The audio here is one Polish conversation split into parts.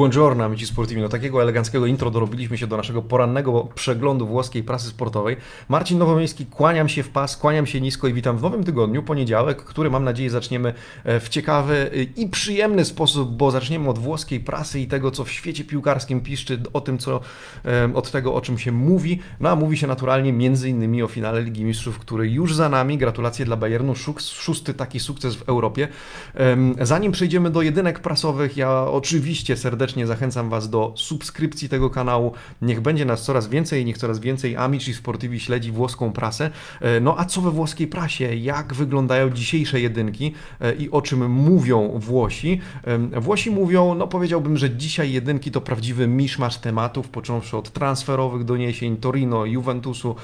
Buongiorno, amici sportivi. No takiego eleganckiego intro dorobiliśmy się do naszego porannego przeglądu włoskiej prasy sportowej. Marcin Nowomiejski, kłaniam się w pas, kłaniam się nisko i witam w nowym tygodniu, poniedziałek, który mam nadzieję zaczniemy e, w ciekawy e, i przyjemny sposób, bo zaczniemy od włoskiej prasy i tego, co w świecie piłkarskim piszczy, o tym, co, e, od tego, o czym się mówi. No a mówi się naturalnie między innymi o finale Ligi Mistrzów, który już za nami. Gratulacje dla Bayernu, szósty taki sukces w Europie. Zanim przejdziemy do jedynek prasowych, ja oczywiście serdecznie zachęcam Was do subskrypcji tego kanału. Niech będzie nas coraz więcej, niech coraz więcej Amici Sportivi śledzi włoską prasę. E, no a co we włoskiej prasie? Jak wyglądają dzisiejsze jedynki e, i o czym mówią Włosi? E, Włosi mówią, no powiedziałbym, że dzisiaj jedynki to prawdziwy miszmasz tematów, począwszy od transferowych doniesień Torino, Juventusu,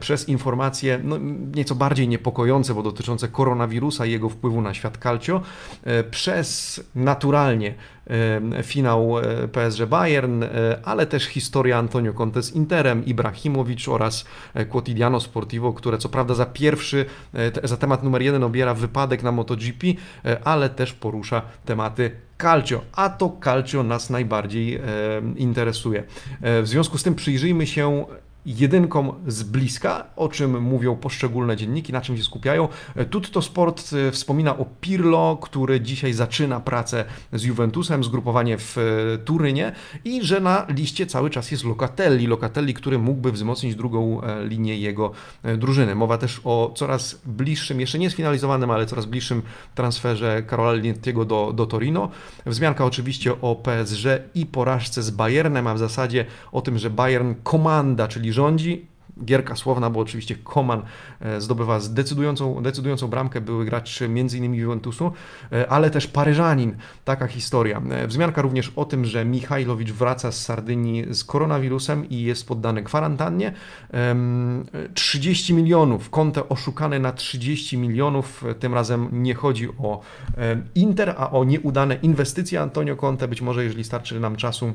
przez informacje no, nieco bardziej niepokojące, bo dotyczące koronawirusa i jego wpływu na świat calcio, przez naturalnie finał e, PSG Bayern, e, ale też historia Antonio Conte z Interem, Ibrahimowicz oraz e, Quotidiano Sportivo, które co prawda za pierwszy, za temat numer jeden obiera wypadek na MotoGP, ale też porusza tematy calcio, a to calcio nas najbardziej interesuje. W związku z tym przyjrzyjmy się jedynką z bliska, o czym mówią poszczególne dzienniki, na czym się skupiają. Tutto Sport e, wspomina o Pirlo, który dzisiaj zaczyna pracę z Juventusem, zgrupowanie w e, Turynie i że na liście cały czas jest Locatelli, Locatelli, który mógłby wzmocnić drugą e, linię jego drużyny. Mowa też o coraz bliższym, jeszcze nie sfinalizowanym, ale coraz bliższym transferze Karola Liniettiego do, do Torino. Wzmianka oczywiście o PSG i porażce z Bayernem, a w zasadzie o tym, że Bayern komanda, czyli rządzi. Gierka słowna, bo oczywiście Koman e, zdobywa decydującą, decydującą bramkę, były gracz m.in. Juventusu, e, ale też Paryżanin. Taka historia. E, wzmianka również o tym, że Michajlowicz wraca z Sardynii z koronawirusem i jest poddany kwarantannie. 30 milionów, konto oszukane na 30 milionów. Tym razem nie chodzi o Inter, a o nieudane inwestycje Antonio Conte. Być może, jeżeli starczy nam czasu,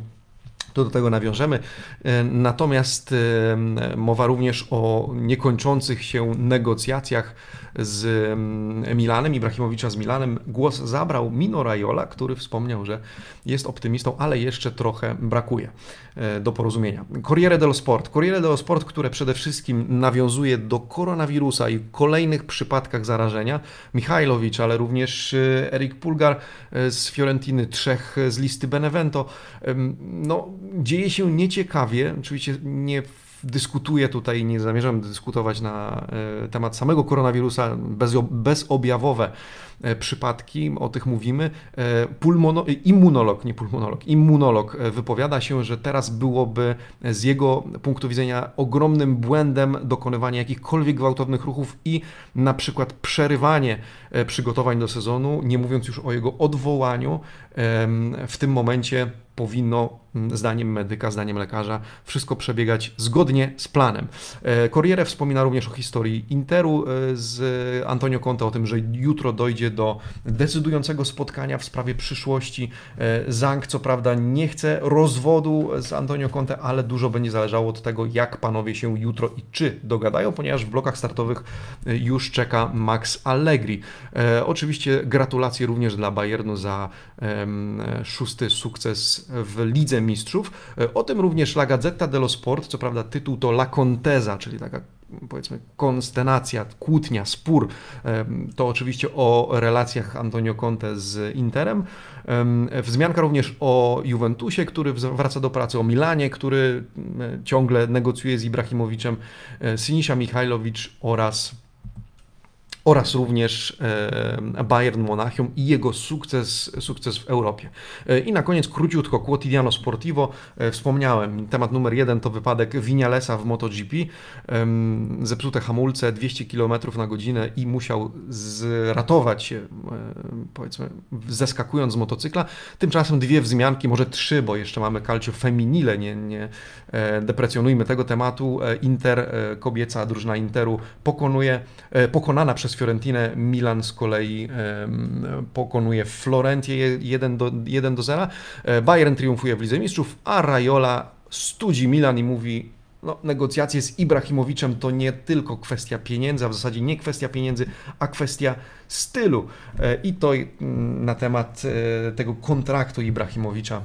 to do tego nawiążemy. E, natomiast e, mowa również o niekończących się negocjacjach z mm, Milanem, Ibrahimowicza z Milanem. Głos zabrał Mino Raiola, który wspomniał, że jest optymistą, ale jeszcze trochę brakuje e, do porozumienia. Corriere dello Sport. Corriere dello Sport, które przede wszystkim nawiązuje do koronawirusa i kolejnych przypadkach zarażenia. Michajlowicz, ale również Erik Pulgar z Fiorentiny, trzech z listy Benevento. No, dzieje się nieciekawie. Oczywiście nie dyskutuję tutaj, nie zamierzam dyskutować na e, temat samego koronawirusa, bez, bezobjawowe przypadki, o tych mówimy. E, pulmono, immunolog, nie pulmonolog, immunolog wypowiada się, że teraz byłoby z jego punktu widzenia ogromnym błędem dokonywanie jakichkolwiek gwałtownych ruchów i na przykład przerywanie przygotowań do sezonu, nie mówiąc już o jego odwołaniu. W tym momencie powinno, zdaniem medyka, zdaniem lekarza, wszystko przebiegać zgodnie z planem. E, Corriere wspomina również o historii Interu e, z Antonio Conte, o tym, że jutro dojdzie do decydującego spotkania w sprawie przyszłości. E, Zang, co prawda, nie chce rozwodu z Antonio Conte, ale dużo będzie zależało od tego, jak panowie się jutro i czy dogadają, ponieważ w blokach startowych już czeka Max Allegri. Oczywiście gratulacje również dla Bayernu za szósty sukces w Lidze Mistrzów. E, o tym również La Gazzetta dello Sport, co prawda tytuł to La Contesa, czyli taka powiedzmy konstenacja, kłótnia, spór. E, to oczywiście o relacjach Antonio Conte z Interem. E, wzmianka również o Juventusie, który wraca do pracy, o Milanie, który ciągle negocjuje z Ibrahimowiczem, Sinisza Michajlowicz oraz oraz również e, Bayern Monachium i jego sukces, sukces w Europie. E, I na koniec króciutko Quotidiano Sportivo. E, wspomniałem, temat numer jeden to wypadek Vinalesa w MotoGP. Zepsute hamulce, 200 km na godzinę i musiał zratować się, powiedzmy, zeskakując z motocykla. Tymczasem dwie wzmianki, może trzy, bo jeszcze mamy Calcio Feminile, nie, nie deprecjonujmy tego tematu. Inter, kobieca drużyna Interu pokonuje, pokonana przez przez Fiorentinę. Milan z kolei pokonuje Florentię 1 do, 1 do 0. E, Bayern triumfuje w Lidze Mistrzów, a Raiola studzi Milan i mówi no, negocjacje z Ibrahimowiczem to nie tylko kwestia pieniędzy, a w zasadzie nie kwestia pieniędzy, a kwestia stylu. E, I to mm, na temat e, tego kontraktu Ibrahimowicza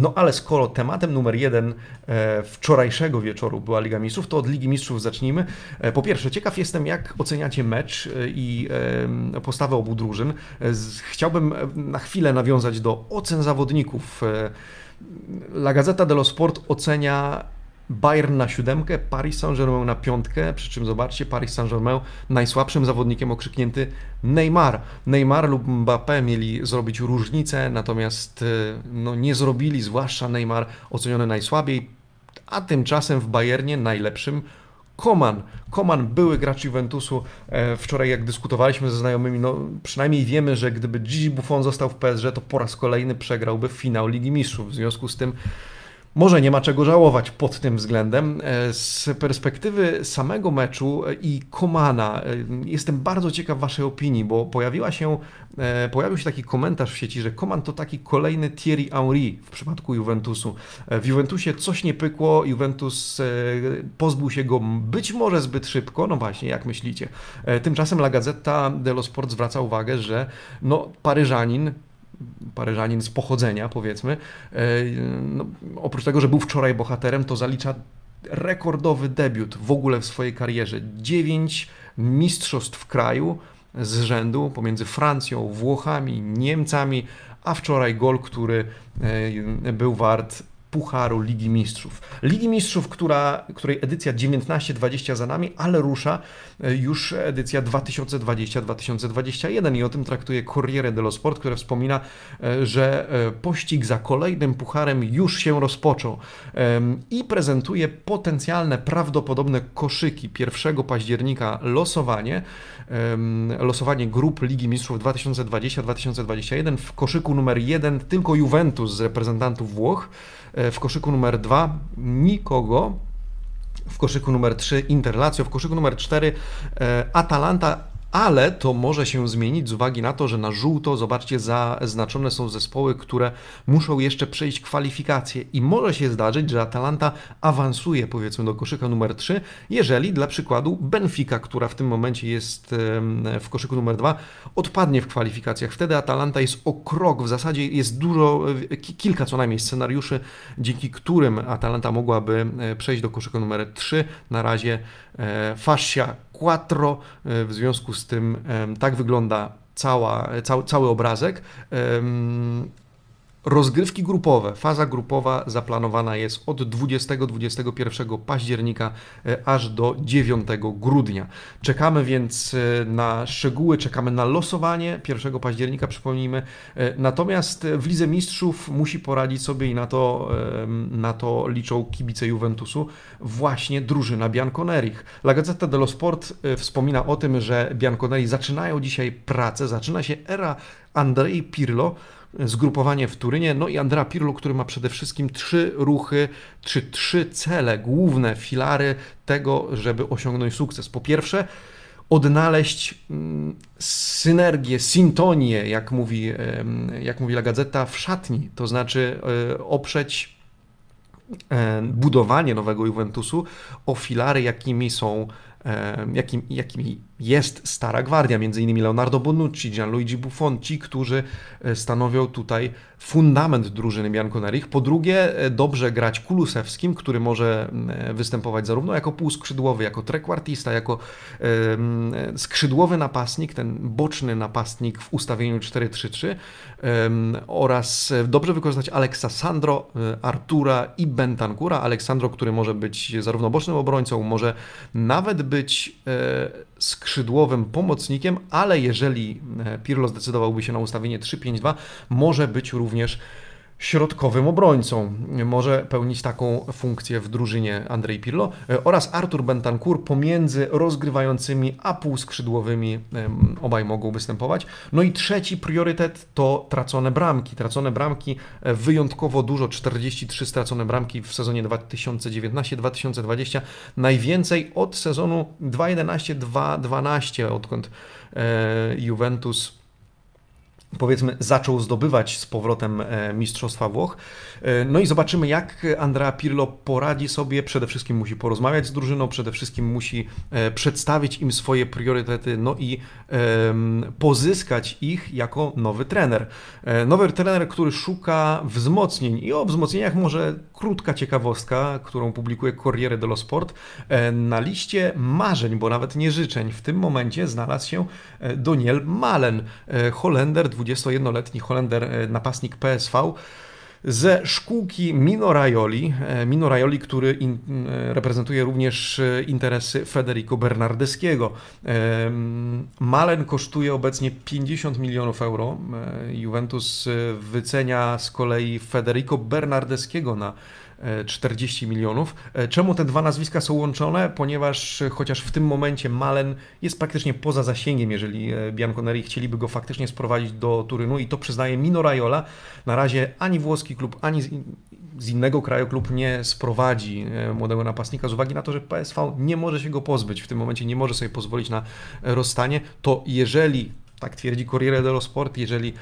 No ale skoro tematem numer jeden e, wczorajszego wieczoru była Liga Mistrzów, to od Ligi Mistrzów zacznijmy. E, po pierwsze, ciekaw jestem, jak oceniacie mecz e, i postawę obu drużyn. Chciałbym na chwilę nawiązać do ocen zawodników. La Gazzetta dello Sport ocenia Bayern na siódemkę, Paris Saint-Germain na piątkę, przy czym zobaczcie, Paris Saint-Germain najsłabszym zawodnikiem okrzyknięty Neymar. Neymar lub Mbappé mieli zrobić różnicę, natomiast e, no, nie zrobili, zwłaszcza Neymar oceniony najsłabiej, a tymczasem w Bayernie najlepszym Koman. Koman, były gracz Juventusu. E, wczoraj jak dyskutowaliśmy ze znajomymi, no przynajmniej wiemy, że gdyby Gigi Buffon został w PSG, to po raz kolejny przegrałby finał Ligi Mistrzów. W związku z tym może nie ma czego żałować pod tym względem. E, z perspektywy samego meczu i Komana e, jestem bardzo ciekaw Waszej opinii, bo pojawiła się, e, pojawił się taki komentarz w sieci, że Koman to taki kolejny Thierry Henry w przypadku Juventusu. W Juventusie coś nie pykło, Juventus pozbył się go być może zbyt szybko, no właśnie, jak myślicie? Tymczasem La Gazzetta dello Sport zwraca uwagę, że no, Paryżanin Paryżanin z pochodzenia, powiedzmy. E, no, oprócz tego, że był wczoraj bohaterem, to zalicza rekordowy debiut w ogóle w swojej karierze. Dziewięć mistrzostw kraju z rzędu pomiędzy Francją, Włochami, Niemcami, a wczoraj gol, który e, był wart Pucharu Ligi Mistrzów. Ligi Mistrzów, która, której edycja 19-20 za nami, ale rusza e, już edycja 2020-2021 i o tym traktuje Corriere dello Sport, które wspomina, e, że e, pościg za kolejnym pucharem już się rozpoczął. I prezentuje potencjalne, prawdopodobne koszyki 1 października losowanie, losowanie grup Ligi Mistrzów 2020-2021 w koszyku numer 1 tylko Juventus z reprezentantów Włoch, w koszyku numer 2 nikogo. W koszyku numer 3 Interlacio, w koszyku numer 4 e, Atalanta ale to może się zmienić z uwagi na to, że na żółto, zobaczcie, zaznaczone są zespoły, które muszą jeszcze przejść kwalifikacje i może się zdarzyć, że Atalanta awansuje powiedzmy do koszyka numer 3, jeżeli dla przykładu Benfica, która w tym momencie jest w koszyku numer 2, odpadnie w kwalifikacjach. Wtedy Atalanta jest o krok, w zasadzie jest dużo, kilka co najmniej scenariuszy, dzięki którym Atalanta mogłaby e, przejść do koszyka numer 3. Na razie e, Fascia quattro, e, w związku z tym tak wygląda cała, cały, cały obrazek. Rozgrywki grupowe, faza grupowa zaplanowana jest od 20-21 października e, aż do 9 grudnia. Czekamy więc e, na szczegóły, czekamy na losowanie 1 października, przypomnijmy. E, natomiast w Lidze Mistrzów musi poradzić sobie i na to, na to liczą kibice Juventusu właśnie drużyna Bianconerich. La Gazzetta dello Sport wspomina o tym, że Bianconeri zaczynają dzisiaj pracę, zaczyna się era Andrei Pirlo, zgrupowanie w Turynie, no i Andrea Pirlo, który ma przede wszystkim trzy ruchy, czy trzy cele, główne filary tego, żeby osiągnąć sukces. Po pierwsze, odnaleźć mm, synergię, sintonię, jak mówi, jak mówi La Gazeta, w szatni, to znaczy e, oprzeć e, budowanie nowego Juventusu o filary, jakimi są jakim, jakimi jest Stara Gwardia, między innymi Leonardo Bonucci, Gianluigi Buffon, ci, którzy e, stanowią tutaj fundament drużyny Bianconerich. Po drugie, e, dobrze grać Kulusewskim, który może e, występować zarówno jako półskrzydłowy, jako trekwartista, jako skrzydłowy napastnik, ten boczny napastnik w ustawieniu 4-3-3 oraz dobrze wykorzystać Aleksa Sandro, Artura i Bentancura. Aleksandro, który może być zarówno bocznym obrońcą, może nawet być skrzydłowym pomocnikiem, ale jeżeli e, Pirlo zdecydowałby się na ustawienie 3-5-2, może być również środkowym obrońcą. Może pełnić taką funkcję w drużynie Andrzej Pirlo e, oraz Artur Bentancur pomiędzy rozgrywającymi a półskrzydłowymi obaj mogą występować. No i trzeci priorytet to tracone bramki. Tracone bramki e, wyjątkowo dużo, 43 stracone bramki w sezonie 2019-2020. Najwięcej od sezonu 2011-2012, odkąd e, Juventus powiedzmy, zaczął zdobywać z powrotem e, Mistrzostwa Włoch. E, no i zobaczymy, jak Andrea Pirlo poradzi sobie. Przede wszystkim musi porozmawiać z drużyną, przede wszystkim musi e, przedstawić im swoje priorytety, no i pozyskać ich jako nowy trener. Nowy trener, który szuka wzmocnień i o wzmocnieniach może krótka ciekawostka, którą publikuje Corriere dello Sport. Na liście marzeń, bo nawet nie życzeń, w tym momencie znalazł się Doniel Malen, Holender, 21-letni Holender, e, napastnik PSV ze szkółki Mino Raioli, e, który in, e, reprezentuje również interesy Federico Bernardeskiego. Malen kosztuje obecnie 50 milionów euro. Juventus wycenia z kolei Federico Bernardeskiego na 40 milionów. E, czemu te dwa nazwiska są łączone? Ponieważ e, chociaż w tym momencie Malen jest praktycznie poza zasięgiem, jeżeli e, Bianconeri chcieliby go faktycznie sprowadzić do Turynu i to przyznaje Mino Raiola. Na razie ani włoski klub, ani z innego kraju klub nie sprowadzi młodego napastnika z uwagi na to, że PSV nie może się go pozbyć. W tym momencie nie może sobie pozwolić na rozstanie. To jeżeli tak twierdzi Corriere dello Sport, jeżeli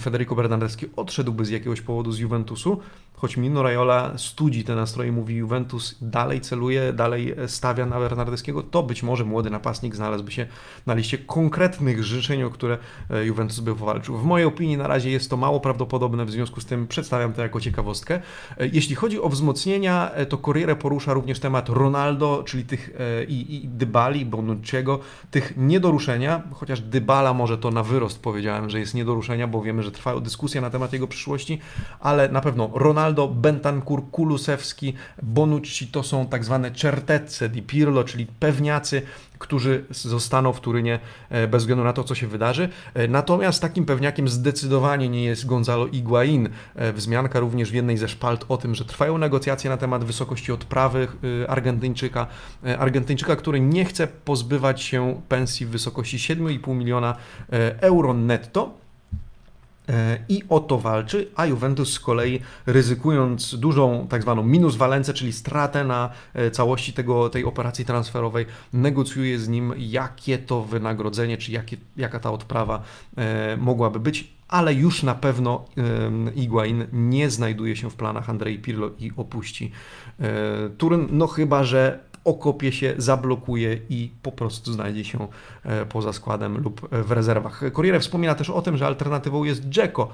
Federico Bernardeschi odszedłby z jakiegoś powodu z Juventusu, choć Mino Raiola studzi te nastroje, mówi Juventus dalej celuje, dalej stawia na Bernardeskiego, to być może młody napastnik znalazłby się na liście konkretnych życzeń, o które e, Juventus by powalczył. W mojej opinii na razie jest to mało prawdopodobne, w związku z tym przedstawiam to jako ciekawostkę. E, jeśli chodzi o wzmocnienia, e, to Corriere porusza również temat Ronaldo, czyli tych i, i Dybali, Bonucciego, tych niedoruszenia, chociaż Dybala może to na wyrost powiedziałem, że jest niedoruszenia, bo wiemy, że trwają dyskusje na temat jego przyszłości, ale na pewno Ronaldo Bentancur, Kulusewski, Bonucci to są tak zwane certezze di Pirlo, czyli pewniacy, którzy zostaną w Turynie e, bez względu na to, co się wydarzy. E, natomiast takim pewniakiem zdecydowanie nie jest Gonzalo Higuain. E, wzmianka również w jednej ze szpalt o tym, że trwają negocjacje na temat wysokości odprawy Argentyńczyka. Argentyńczyka, który nie chce pozbywać się pensji w wysokości 7,5 miliona euro netto i o to walczy, a Juventus z kolei ryzykując dużą tak zwaną minuswalencję, czyli stratę na e, całości tego, tej operacji transferowej, negocjuje z nim jakie to wynagrodzenie, czy jakie, jaka ta odprawa e, mogłaby być, ale już na pewno Iguain nie znajduje się w planach Andrei Pirlo i opuści Turyn, no chyba, że okopie się, zablokuje i po prostu znajdzie się e, poza składem lub w rezerwach. Corriere wspomina też o tym, że alternatywą jest Dzeko.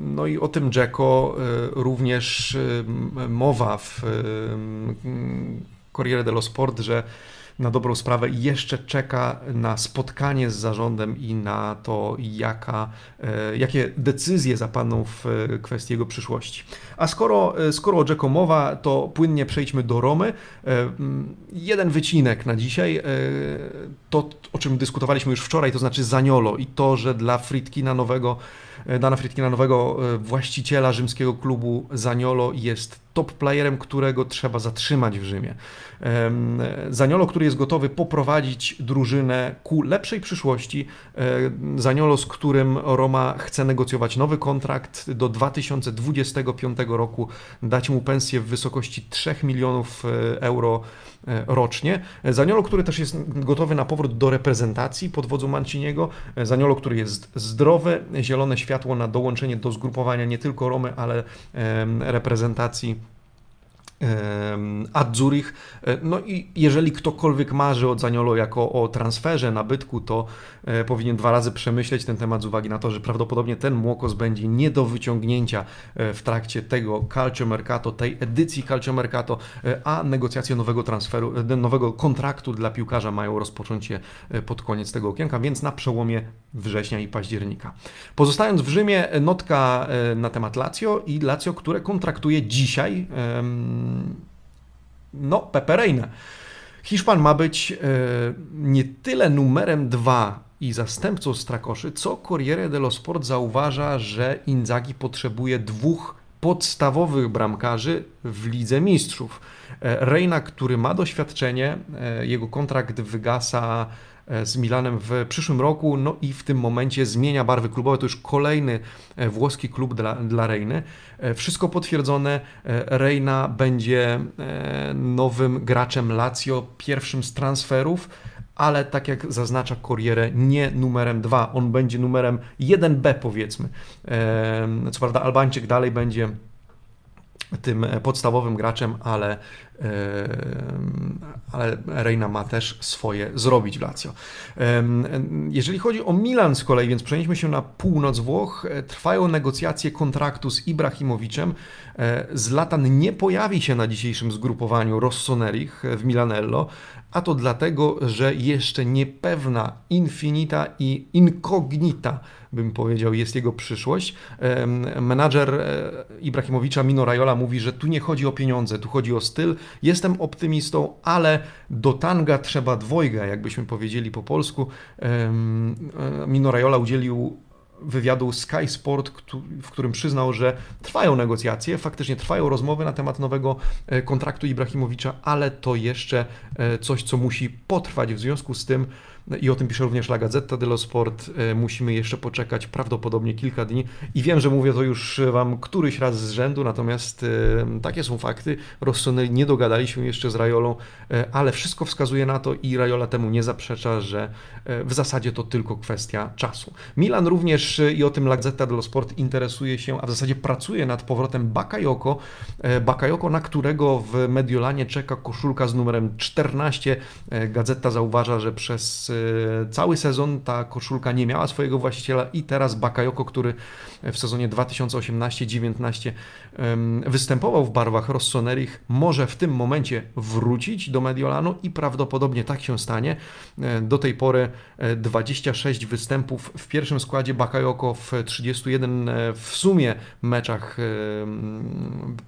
No i o tym Dzeko e, również mowa w Corriere dello Sport, że na dobrą sprawę jeszcze czeka na spotkanie z zarządem i na to, jaka, e, jakie decyzje zapadną w kwestii jego przyszłości. A skoro, e, skoro o Jacko mowa, to płynnie przejdźmy do Romy. E, jeden wycinek na dzisiaj, to o czym dyskutowaliśmy już wczoraj, to znaczy Zaniolo i to, że dla Fritkina nowego Dana Fritkina, nowego właściciela rzymskiego klubu Zaniolo jest top playerem, którego trzeba zatrzymać w Rzymie. Zaniolo, który jest gotowy poprowadzić drużynę ku lepszej przyszłości. Zaniolo, z którym Roma chce negocjować nowy kontrakt do 2025 roku, dać mu pensję w wysokości 3 milionów e, euro e, rocznie. Zaniolo, który też jest gotowy na powrót do reprezentacji pod wodzą Manciniego. Zaniolo, który jest zdrowy, zielone światło na dołączenie do zgrupowania nie tylko Romy, ale reprezentacji a Zurich, e, no i jeżeli ktokolwiek marzy o Zaniolo jako o transferze, nabytku, to e, powinien dwa razy przemyśleć ten temat z uwagi na to, że prawdopodobnie ten Młokos będzie nie do wyciągnięcia e, w trakcie tego Calcio Mercato, tej edycji Calcio Mercato, a negocjacje nowego transferu, nowego kontraktu dla piłkarza mają rozpocząć się pod koniec tego okienka, więc na przełomie września i października. Pozostając w Rzymie, notka na temat Lazio i Lazio, które kontraktuje dzisiaj no, Pepe Reina. Hiszpan ma być e, nie tyle numerem dwa i zastępcą Strakoszy, co Corriere dello Sport zauważa, że Inzaghi potrzebuje dwóch podstawowych bramkarzy w Lidze Mistrzów. E, Reina, który ma doświadczenie, e, jego kontrakt wygasa z Milanem w przyszłym roku, no i w tym momencie zmienia barwy klubowe. To już kolejny e, włoski klub dla, dla Reiny. E, wszystko potwierdzone. Reina będzie nowym graczem Lazio, pierwszym z transferów ale tak jak zaznacza Corriere, nie numerem 2, on będzie numerem 1B powiedzmy. Co prawda Albańczyk dalej będzie tym podstawowym graczem, ale, ale Reina ma też swoje zrobić w Lazio. Jeżeli chodzi o Milan z kolei, więc przenieśmy się na północ Włoch, trwają negocjacje kontraktu z Ibrahimowiczem. Zlatan nie pojawi się na dzisiejszym zgrupowaniu Rossonerich w Milanello, a to dlatego, że jeszcze niepewna, infinita i incognita, bym powiedział, jest jego przyszłość. Menadżer e, Ibrahimowicza, Mino Raiola, mówi, że tu nie chodzi o pieniądze, tu chodzi o styl. Jestem optymistą, ale do tanga trzeba dwojga, jakbyśmy powiedzieli po polsku. E, Mino Raiola udzielił wywiadu Sky Sport, w którym przyznał, że trwają negocjacje, faktycznie trwają rozmowy na temat nowego e, kontraktu Ibrahimowicza, ale to jeszcze e, coś, co musi potrwać. W związku z tym i o tym pisze również La Gazzetta dello Sport. E, musimy jeszcze poczekać prawdopodobnie kilka dni i wiem, że mówię to już Wam któryś raz z rzędu, natomiast e, takie są fakty. Rossoneri nie dogadali się jeszcze z Rajolą, e, ale wszystko wskazuje na to i Rajola temu nie zaprzecza, że w zasadzie to tylko kwestia czasu. Milan również i o tym La Gazzetta dello Sport interesuje się, a w zasadzie pracuje nad powrotem Bakayoko. Bakayoko, na którego w Mediolanie czeka koszulka z numerem 14. Gazeta zauważa, że przez cały sezon ta koszulka nie miała swojego właściciela i teraz Bakayoko, który w sezonie 2018-19 występował w barwach Rossonerich, może w tym momencie wrócić do Mediolanu i prawdopodobnie tak się stanie. E, do tej pory 26 e, występów w pierwszym składzie Bakayoko w 31 e, w sumie meczach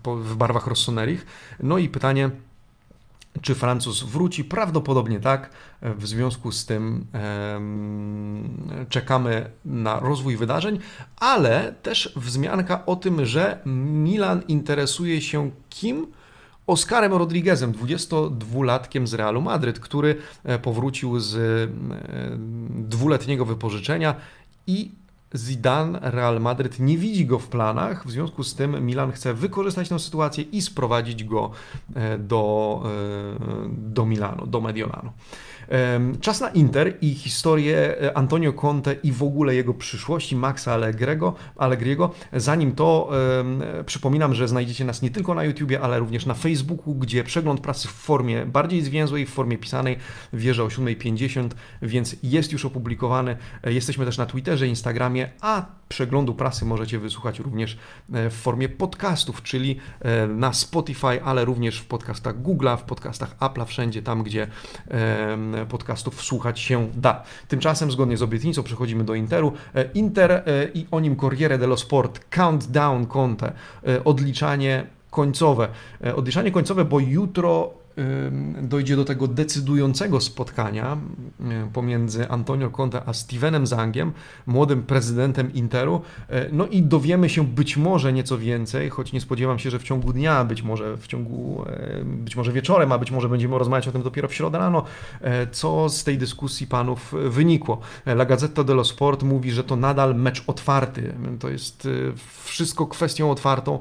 w barwach Rossonerich. No i pytanie, czy Francuz wróci? Prawdopodobnie tak. W związku z tym czekamy na rozwój wydarzeń, ale też wzmianka o tym, że Milan interesuje się kim? Oskarem Rodriguezem, 22-latkiem z Realu Madryt, który e, powrócił z e, dwuletniego wypożyczenia i Zidane, Real Madryt nie widzi go w planach, w związku z tym Milan chce wykorzystać tę sytuację i sprowadzić go e, do, do Milanu, do Mediolanu. Czas na Inter i historię e, Antonio Conte i w ogóle jego przyszłości, Maxa Allegrego, Allegriego. Zanim to przypominam, że znajdziecie nas nie tylko na YouTubie, ale również na Facebooku, gdzie przegląd prasy w formie bardziej zwięzłej, w formie pisanej wierzę o 7.50, więc jest już opublikowany. E, jesteśmy też na Twitterze, Instagramie, a przeglądu prasy możecie wysłuchać również e, w formie podcastów, czyli na Spotify, ale również w podcastach Google'a, w podcastach Apple'a, wszędzie tam, gdzie podcastów słuchać się da. Tymczasem, zgodnie z obietnicą, przechodzimy do Interu. E, Inter e, i o nim Corriere dello Sport, countdown Conte, e, odliczanie końcowe. Odliczanie końcowe, bo jutro dojdzie do tego decydującego spotkania pomiędzy Antonio Conte a Stevenem Zangiem, młodym prezydentem Interu. E, no i dowiemy się być może nieco więcej, choć nie spodziewam się, że w ciągu dnia, być może w ciągu, e, być może wieczorem, a być może będziemy rozmawiać o tym dopiero w środę rano, e, co z tej dyskusji panów wynikło. La Gazzetta dello Sport mówi, że to nadal mecz otwarty. To jest wszystko kwestią otwartą,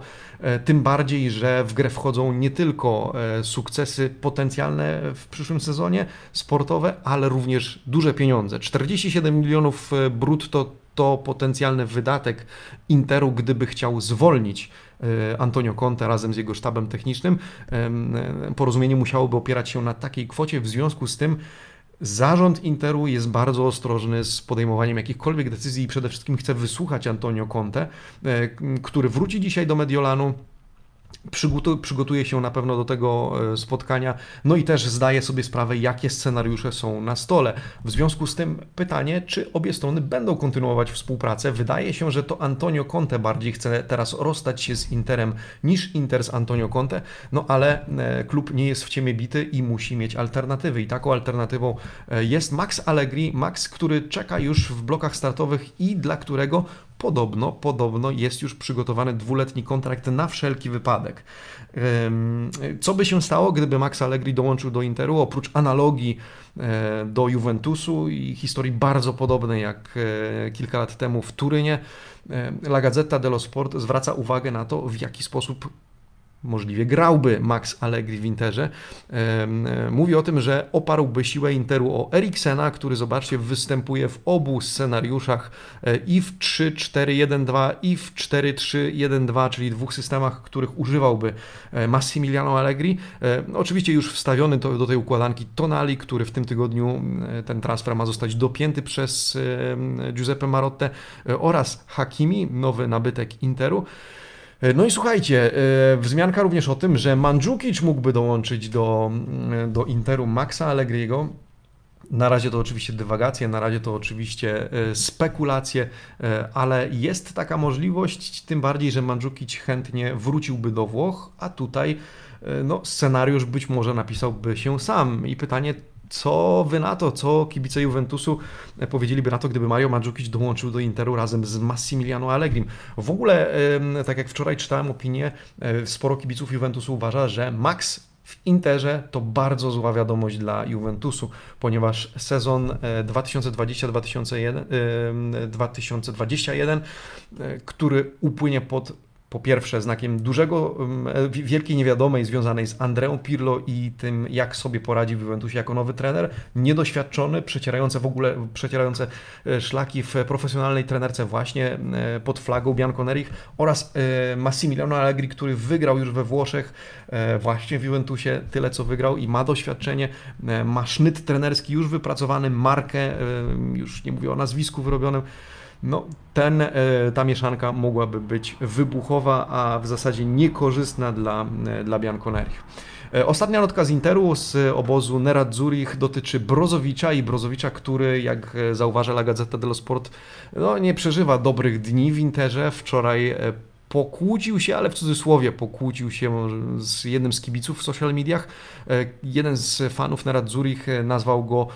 tym bardziej, że w grę wchodzą nie tylko sukcesy potencjalne w przyszłym sezonie sportowe, ale również duże pieniądze. 47 milionów e, brutto to potencjalny wydatek Interu, gdyby chciał zwolnić e, Antonio Conte razem z jego sztabem technicznym. E, porozumienie musiałoby opierać się na takiej kwocie, w związku z tym Zarząd Interu jest bardzo ostrożny z podejmowaniem jakichkolwiek decyzji i przede wszystkim chce wysłuchać Antonio Conte, który wróci dzisiaj do Mediolanu przygotuje się na pewno do tego e, spotkania, no i też zdaje sobie sprawę, jakie scenariusze są na stole. W związku z tym pytanie, czy obie strony będą kontynuować współpracę. Wydaje się, że to Antonio Conte bardziej chce teraz rozstać się z Interem niż Inter z Antonio Conte, no ale e, klub nie jest w ciemię bity i musi mieć alternatywy i taką alternatywą e, jest Max Allegri, Max, który czeka już w blokach startowych i dla którego podobno, podobno jest już przygotowany dwuletni kontrakt na wszelki wypadek. Co by się stało, gdyby Max Allegri dołączył do Interu, oprócz analogii e, do Juventusu i historii bardzo podobnej jak e, kilka lat temu w Turynie, La Gazzetta dello Sport zwraca uwagę na to, w jaki sposób możliwie grałby Max Allegri w Interze. Mówi o tym, że oparłby siłę Interu o Eriksena, który zobaczcie występuje w obu scenariuszach e, i w 3-4-1-2 i w 4-3-1-2, czyli dwóch systemach, których używałby e, Massimiliano Allegri. E, oczywiście już wstawiony do tej układanki Tonali, który w tym tygodniu ten transfer ma zostać dopięty przez Giuseppe Marotte oraz Hakimi, nowy nabytek Interu. E, no i słuchajcie, e, wzmianka również o tym, że Mandzukic mógłby dołączyć do, mm, do Interu Maxa Allegriego. Na razie to oczywiście dywagacje, na razie to oczywiście e, spekulacje, ale jest taka możliwość, tym bardziej, że Mandzukic chętnie wróciłby do Włoch, a tutaj no, scenariusz być może napisałby się sam. I pytanie, co wy na to, co kibice Juventusu powiedzieliby na to, gdyby Mario Mandzukic dołączył do Interu razem z Massimiliano Allegrim? W ogóle, tak jak wczoraj czytałem opinię, e, sporo kibiców Juventusu uważa, że Max w Interze to bardzo zła wiadomość dla Juventusu, ponieważ sezon 2020-2021, e, który upłynie pod po pierwsze znakiem dużego, e, wielkiej niewiadomej związanej z Andreą Pirlo i tym, jak sobie poradzi w Juventusie jako nowy trener, niedoświadczony, przecierający w ogóle, przecierające e, szlaki w profesjonalnej trenerce właśnie e, pod flagą Bianconerich oraz Massimiliano Allegri, który wygrał już we Włoszech właśnie w Juventusie tyle, co wygrał i ma doświadczenie, ma sznyt trenerski już wypracowany, markę, już nie mówię o nazwisku wyrobionym, no, ten, e, ta mieszanka mogłaby być wybuchowa, a w zasadzie niekorzystna dla, e, dla Bianconerich. E, ostatnia notka z Interu z obozu Nerazzurich dotyczy Brozowicza i Brozowicza, który, jak zauważa La Gazzetta dello Sport, no, nie przeżywa dobrych dni w Interze. Wczoraj pokłócił się, ale w cudzysłowie pokłócił się z jednym z kibiców w social mediach. Jeden z fanów Nerazzurich nazwał go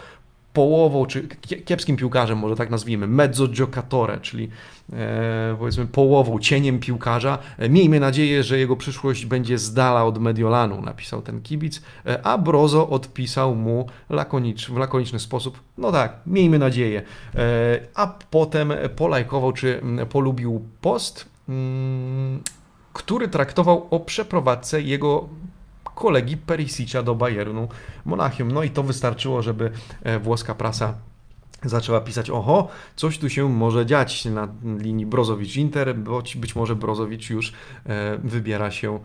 połową, czy kiepskim piłkarzem, może tak nazwijmy, mezzo giocatore, czyli e, powiedzmy połową, cieniem piłkarza. E, miejmy nadzieję, że jego przyszłość będzie z dala od Mediolanu, napisał ten kibic, e, a Brozo odpisał mu lakonicz, w lakoniczny sposób, no tak, miejmy nadzieję. E, a potem polajkował, czy polubił post, mm, który traktował o przeprowadzce jego kolegi Perisicza do Bayernu Monachium. No i to wystarczyło, żeby e, włoska prasa zaczęła pisać, oho, coś tu się może dziać na linii Brozowicz-Inter, być, być może Brozowicz już e, wybiera się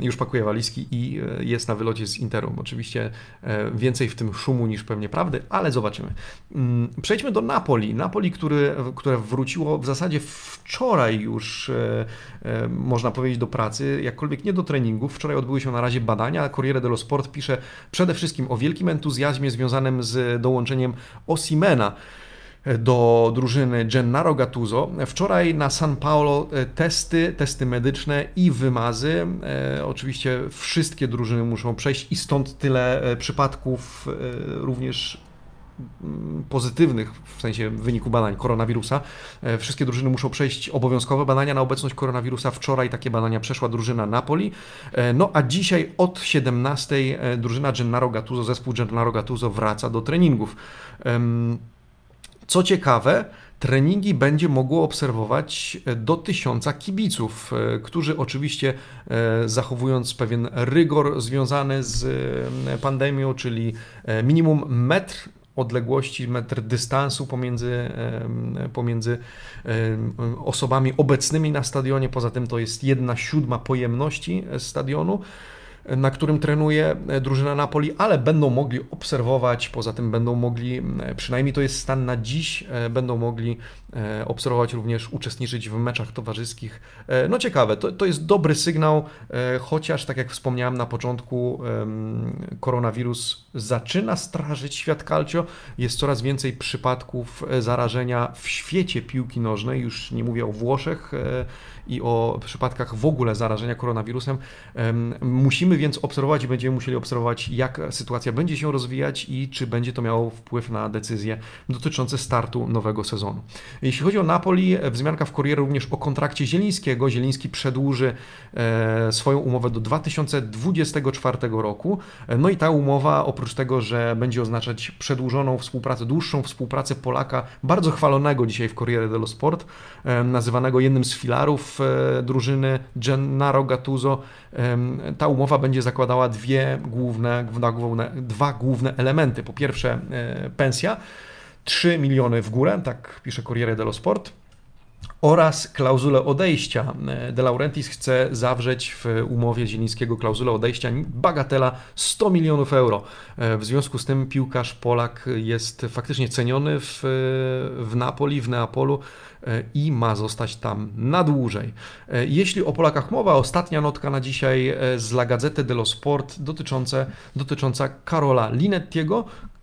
już pakuje walizki i e, jest na wylocie z Interu. Oczywiście e, więcej w tym szumu niż pewnie prawdy, ale zobaczymy. Mm, przejdźmy do Napoli. Napoli, który, które wróciło w zasadzie wczoraj już, można powiedzieć, do pracy, jakkolwiek nie do treningów. Wczoraj odbyły się na razie badania. Corriere dello Sport pisze przede wszystkim o wielkim entuzjazmie związanym z dołączeniem Osimena do drużyny Gennaro Gattuso. Wczoraj na San Paolo e, testy, testy medyczne i wymazy. E, oczywiście wszystkie drużyny muszą przejść i stąd tyle e, przypadków również pozytywnych w sensie wyniku badań koronawirusa. Wszystkie drużyny muszą przejść obowiązkowe badania na obecność koronawirusa. Wczoraj takie badania przeszła drużyna Napoli. No a dzisiaj od 17 drużyna Gennaro Gattuso, zespół Gennaro Gattuso wraca do treningów. Co ciekawe, treningi będzie mogło obserwować e, do tysiąca kibiców, e, którzy oczywiście e, zachowując pewien rygor związany z pandemią, czyli minimum metr odległości, metr dystansu pomiędzy, pomiędzy osobami obecnymi na stadionie. Poza tym to jest jedna siódma pojemności stadionu na którym trenuje e, drużyna Napoli, ale będą mogli obserwować, poza tym będą mogli, e, przynajmniej to jest stan na dziś, e, będą mogli obserwować również, uczestniczyć w meczach towarzyskich. No ciekawe, to, to jest dobry sygnał, chociaż tak jak wspomniałem na początku, koronawirus zaczyna strażyć świat calcio, jest coraz więcej przypadków zarażenia w świecie piłki nożnej, już nie mówię o Włoszech i o przypadkach w ogóle zarażenia koronawirusem. Musimy więc obserwować i będziemy musieli obserwować, jak sytuacja będzie się rozwijać i czy będzie to miało wpływ na decyzje dotyczące startu nowego sezonu. Jeśli chodzi o Napoli, wzmianka w Corriere również o kontrakcie Zielińskiego. Zieliński przedłuży e, swoją umowę do 2024 roku. No i ta umowa, oprócz tego, że będzie oznaczać przedłużoną współpracę, dłuższą współpracę Polaka, bardzo chwalonego dzisiaj w Corriere dello Sport, e, nazywanego jednym z filarów e, drużyny Gennaro Gattuso, ta umowa będzie zakładała dwie główne, dwa główne elementy. Po pierwsze pensja, 3 miliony w górę, tak pisze Corriere dello Sport, oraz klauzulę odejścia. De Laurentiis chce zawrzeć w umowie Zielińskiego klauzulę odejścia bagatela 100 milionów euro. W związku z tym piłkarz Polak jest faktycznie ceniony w, w Napoli, w Neapolu i ma zostać tam na dłużej. Jeśli o Polakach mowa, ostatnia notka na dzisiaj z La Gazzetta dello Sport dotycząca Karola Linettiego, E,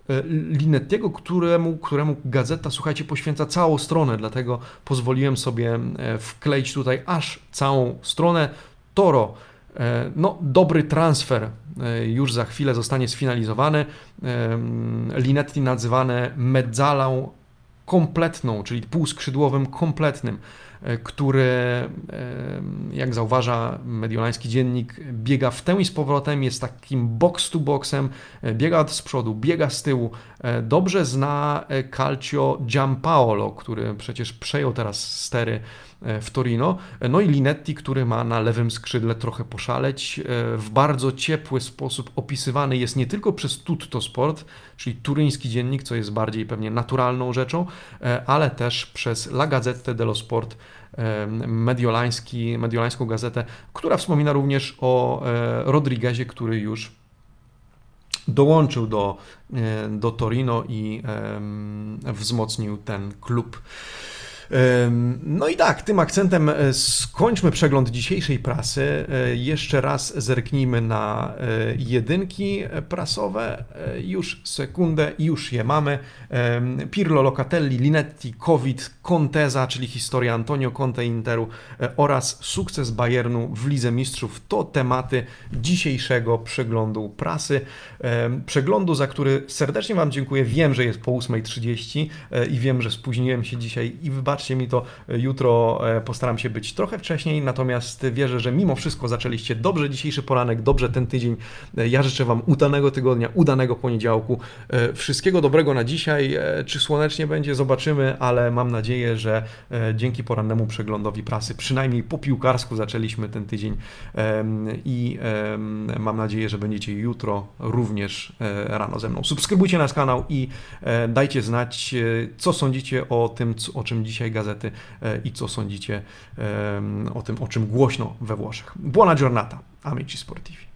Linettiego, któremu, któremu gazeta, słuchajcie, poświęca całą stronę, dlatego pozwoliłem sobie e, wkleić tutaj aż całą stronę. Toro, e, no dobry transfer, już za chwilę zostanie sfinalizowany. Linetti nazywane mezzalą kompletną, czyli półskrzydłowym kompletnym. E, który, e, jak zauważa mediolański dziennik, biega w tę i z powrotem, jest takim box to boxem, e, biega z przodu, biega z tyłu. Dobrze zna Calcio Giampaolo, który przecież przejął teraz stery w Torino. No i Linetti, który ma na lewym skrzydle trochę poszaleć. W bardzo ciepły sposób opisywany jest nie tylko przez Tutto Sport, czyli turyński dziennik, co jest bardziej pewnie naturalną rzeczą, ale też przez La Gazzetta dello Sport, mediolański, mediolańską gazetę, która wspomina również o e, Rodriguezie, który już dołączył do, e, do Torino i wzmocnił ten klub. No i tak, tym akcentem e, skończmy przegląd dzisiejszej prasy. E, jeszcze raz zerknijmy na e, jedynki prasowe. Już sekundę, już je mamy. Pirlo, Locatelli, Linetti, Covid, Conteza, czyli historia Antonio Conte Interu oraz sukces Bayernu w Lidze Mistrzów to tematy dzisiejszego przeglądu prasy. Przeglądu, za który serdecznie Wam dziękuję. Wiem, że jest po 8.30 i wiem, że spóźniłem się dzisiaj i wybaczcie wybaczcie mi to, jutro e, postaram się być trochę wcześniej, natomiast wierzę, że mimo wszystko zaczęliście dobrze dzisiejszy poranek, dobrze ten tydzień. E, ja życzę Wam udanego tygodnia, udanego poniedziałku. E, wszystkiego dobrego na dzisiaj. Czy słonecznie będzie, zobaczymy, ale mam nadzieję, że dzięki porannemu przeglądowi prasy, przynajmniej po piłkarsku zaczęliśmy ten tydzień i mam nadzieję, że będziecie jutro również rano ze mną. Subskrybujcie nasz kanał i dajcie znać, co sądzicie o tym, o czym dzisiaj dzisiaj gazety e, i co sądzicie e, o tym, o czym głośno we Włoszech. Buona giornata, amici sportivi.